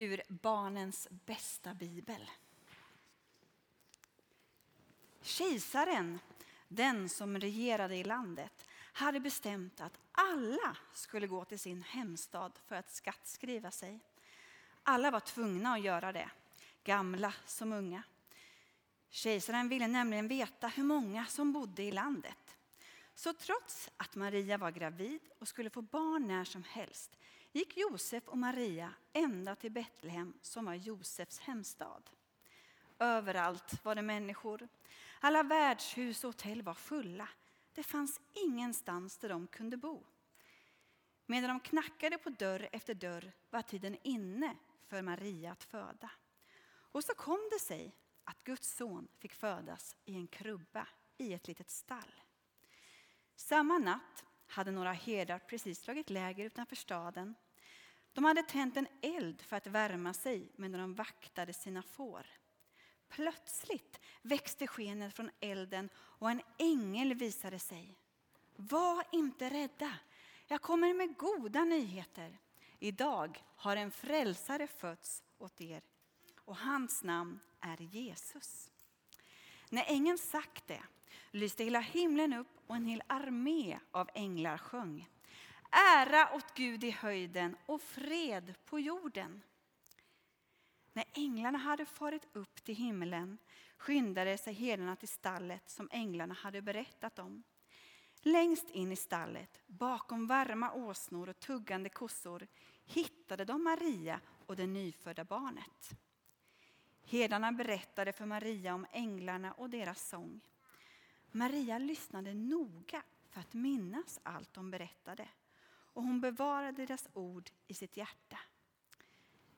ur barnens bästa bibel. Kejsaren, den som regerade i landet, hade bestämt att alla skulle gå till sin hemstad för att skattskriva sig. Alla var tvungna att göra det, gamla som unga. Kejsaren ville nämligen veta hur många som bodde i landet. Så trots att Maria var gravid och skulle få barn när som helst gick Josef och Maria ända till Betlehem som var Josefs hemstad. Överallt var det människor. Alla värdshus och hotell var fulla. Det fanns ingenstans där de kunde bo. Medan de knackade på dörr efter dörr var tiden inne för Maria att föda. Och så kom det sig att Guds son fick födas i en krubba i ett litet stall. Samma natt hade några herdar precis slagit läger utanför staden. De hade tänt en eld för att värma sig medan de vaktade sina får. Plötsligt växte skenet från elden och en ängel visade sig. Var inte rädda, jag kommer med goda nyheter. Idag har en frälsare fötts åt er och hans namn är Jesus. När ängeln sagt det lyste hela himlen upp och en hel armé av änglar sjöng. Ära åt Gud i höjden och fred på jorden. När änglarna hade farit upp till himlen skyndade sig herdarna till stallet som änglarna hade berättat om. Längst in i stallet, bakom varma åsnor och tuggande kossor, hittade de Maria och det nyfödda barnet. Herdarna berättade för Maria om änglarna och deras sång. Maria lyssnade noga för att minnas allt de berättade och hon bevarade deras ord i sitt hjärta.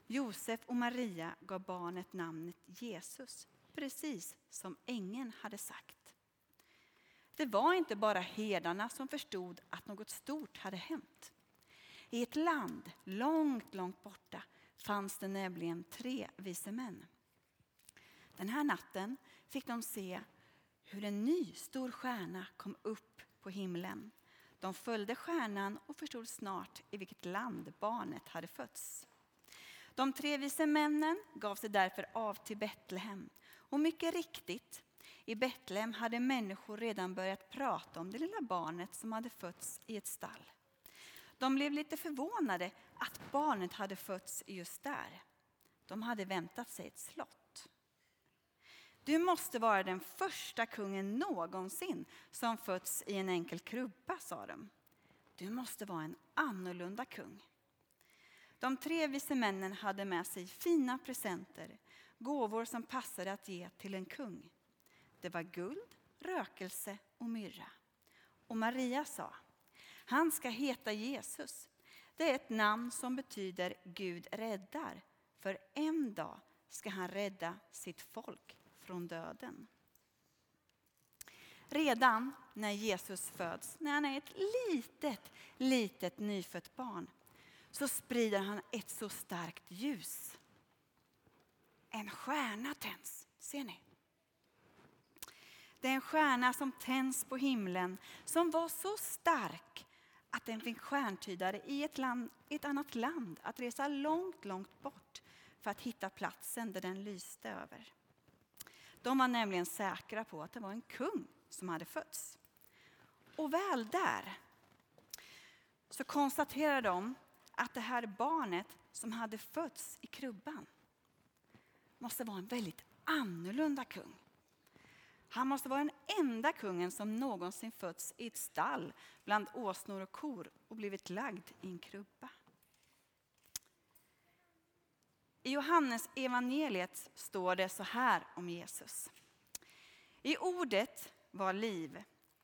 Josef och Maria gav barnet namnet Jesus, precis som ängeln hade sagt. Det var inte bara herdarna som förstod att något stort hade hänt. I ett land långt, långt borta fanns det nämligen tre vise män. Den här natten fick de se hur en ny stor stjärna kom upp på himlen. De följde stjärnan och förstod snart i vilket land barnet hade fötts. De tre vise männen gav sig därför av till Betlehem. Och mycket riktigt, i Betlehem hade människor redan börjat prata om det lilla barnet som hade fötts i ett stall. De blev lite förvånade att barnet hade fötts just där. De hade väntat sig ett slott. Du måste vara den första kungen någonsin som fötts i en enkel krubba, sa de. Du måste vara en annorlunda kung. De tre vise männen hade med sig fina presenter, gåvor som passade att ge till en kung. Det var guld, rökelse och myrra. Och Maria sa, han ska heta Jesus. Det är ett namn som betyder Gud räddar, för en dag ska han rädda sitt folk från döden. Redan när Jesus föds, när han är ett litet, litet nyfött barn, så sprider han ett så starkt ljus. En stjärna tänds, ser ni? Det är en stjärna som tänds på himlen som var så stark att den fick stjärntydare i ett, land, ett annat land att resa långt, långt bort för att hitta platsen där den lyste över. De var nämligen säkra på att det var en kung som hade fötts. Och väl där så konstaterade de att det här barnet som hade fötts i krubban måste vara en väldigt annorlunda kung. Han måste vara den enda kungen som någonsin fötts i ett stall bland åsnor och kor och blivit lagd i en krubba. I Johannes evangeliet står det så här om Jesus. I ordet var liv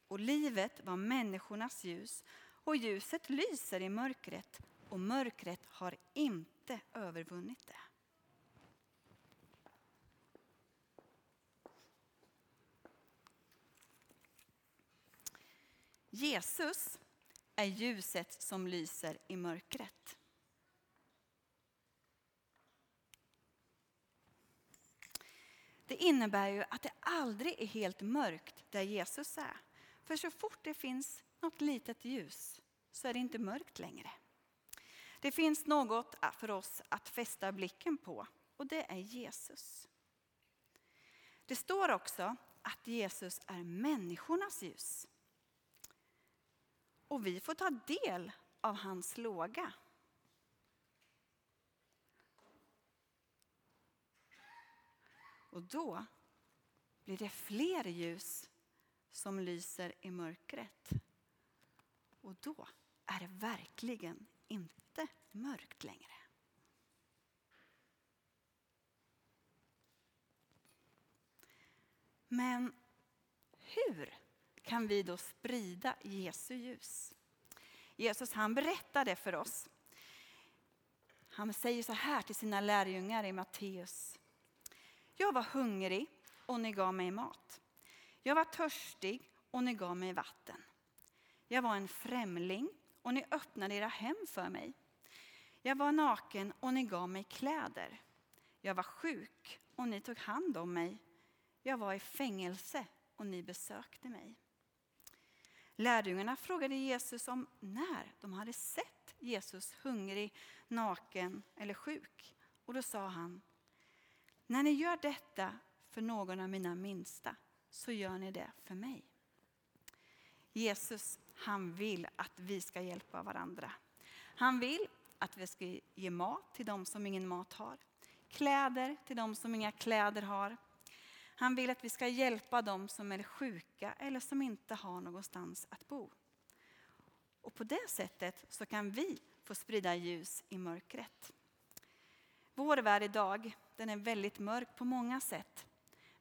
och livet var människornas ljus och ljuset lyser i mörkret och mörkret har inte övervunnit det. Jesus är ljuset som lyser i mörkret. Det innebär ju att det aldrig är helt mörkt där Jesus är. För så fort det finns något litet ljus så är det inte mörkt längre. Det finns något för oss att fästa blicken på och det är Jesus. Det står också att Jesus är människornas ljus. Och vi får ta del av hans låga. Och då blir det fler ljus som lyser i mörkret. Och då är det verkligen inte mörkt längre. Men hur kan vi då sprida Jesu ljus? Jesus han berättade för oss. Han säger så här till sina lärjungar i Matteus. Jag var hungrig och ni gav mig mat. Jag var törstig och ni gav mig vatten. Jag var en främling och ni öppnade era hem för mig. Jag var naken och ni gav mig kläder. Jag var sjuk och ni tog hand om mig. Jag var i fängelse och ni besökte mig. Lärjungarna frågade Jesus om när de hade sett Jesus hungrig, naken eller sjuk. Och då sa han, när ni gör detta för någon av mina minsta så gör ni det för mig. Jesus han vill att vi ska hjälpa varandra. Han vill att vi ska ge mat till de som ingen mat har. Kläder till de som inga kläder har. Han vill att vi ska hjälpa dem som är sjuka eller som inte har någonstans att bo. Och på det sättet så kan vi få sprida ljus i mörkret. Vår värld idag den är väldigt mörk på många sätt.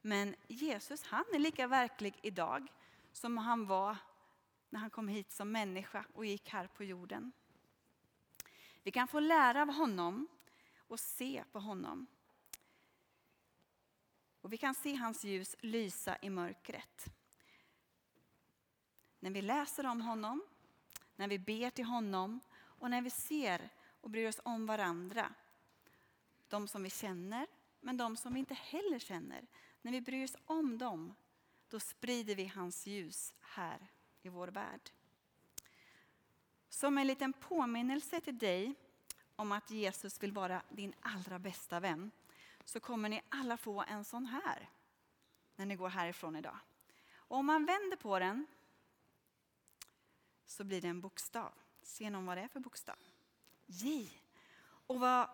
Men Jesus han är lika verklig idag som han var när han kom hit som människa och gick här på jorden. Vi kan få lära av honom och se på honom. Och vi kan se hans ljus lysa i mörkret. När vi läser om honom, när vi ber till honom och när vi ser och bryr oss om varandra. De som vi känner, men de som vi inte heller känner. När vi bryr oss om dem, då sprider vi hans ljus här i vår värld. Som en liten påminnelse till dig om att Jesus vill vara din allra bästa vän så kommer ni alla få en sån här när ni går härifrån idag. Och om man vänder på den så blir det en bokstav. Ser någon vad det är för bokstav? J. Och vad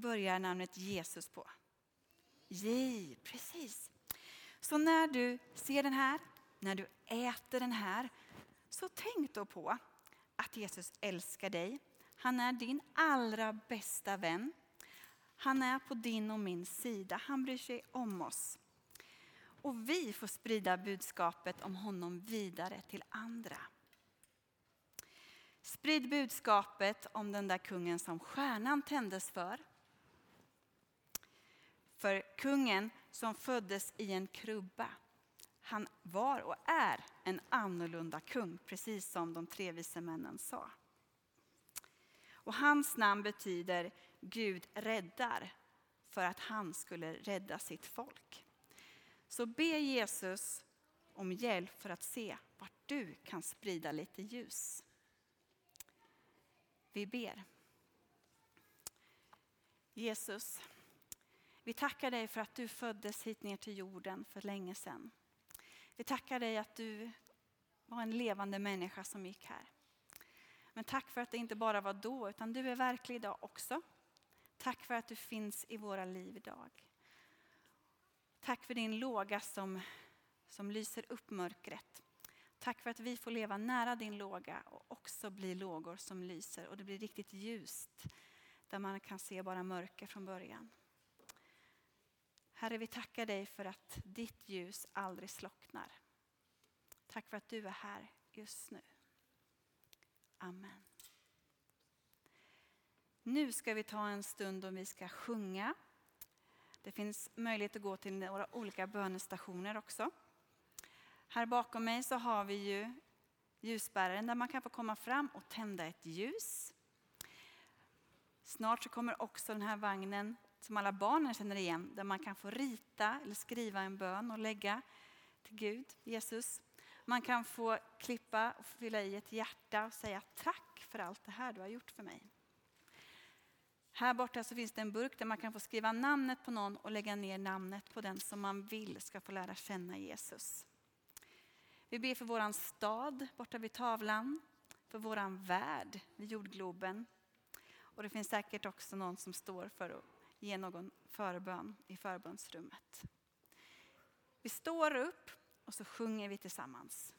börjar namnet Jesus på? J, precis. Så när du ser den här, när du äter den här, så tänk då på att Jesus älskar dig. Han är din allra bästa vän. Han är på din och min sida. Han bryr sig om oss. Och vi får sprida budskapet om honom vidare till andra. Sprid budskapet om den där kungen som stjärnan tändes för. För kungen som föddes i en krubba, han var och är en annorlunda kung, precis som de tre vise männen sa. Och hans namn betyder Gud räddar, för att han skulle rädda sitt folk. Så be Jesus om hjälp för att se vart du kan sprida lite ljus. Vi ber. Jesus, vi tackar dig för att du föddes hit ner till jorden för länge sedan. Vi tackar dig att du var en levande människa som gick här. Men tack för att det inte bara var då, utan du är verklig idag också. Tack för att du finns i våra liv idag. Tack för din låga som, som lyser upp mörkret. Tack för att vi får leva nära din låga och också bli lågor som lyser och det blir riktigt ljust där man kan se bara mörker från början. Herre, vi tackar dig för att ditt ljus aldrig slocknar. Tack för att du är här just nu. Amen. Nu ska vi ta en stund och vi ska sjunga. Det finns möjlighet att gå till några olika bönestationer också. Här bakom mig så har vi ju ljusbäraren där man kan få komma fram och tända ett ljus. Snart så kommer också den här vagnen som alla barnen känner igen, där man kan få rita eller skriva en bön och lägga till Gud, Jesus. Man kan få klippa och fylla i ett hjärta och säga tack för allt det här du har gjort för mig. Här borta så finns det en burk där man kan få skriva namnet på någon och lägga ner namnet på den som man vill ska få lära känna Jesus. Vi ber för våran stad borta vid tavlan, för våran värld vid jordgloben. Och det finns säkert också någon som står för att ge någon förbön i förbönsrummet. Vi står upp och så sjunger vi tillsammans.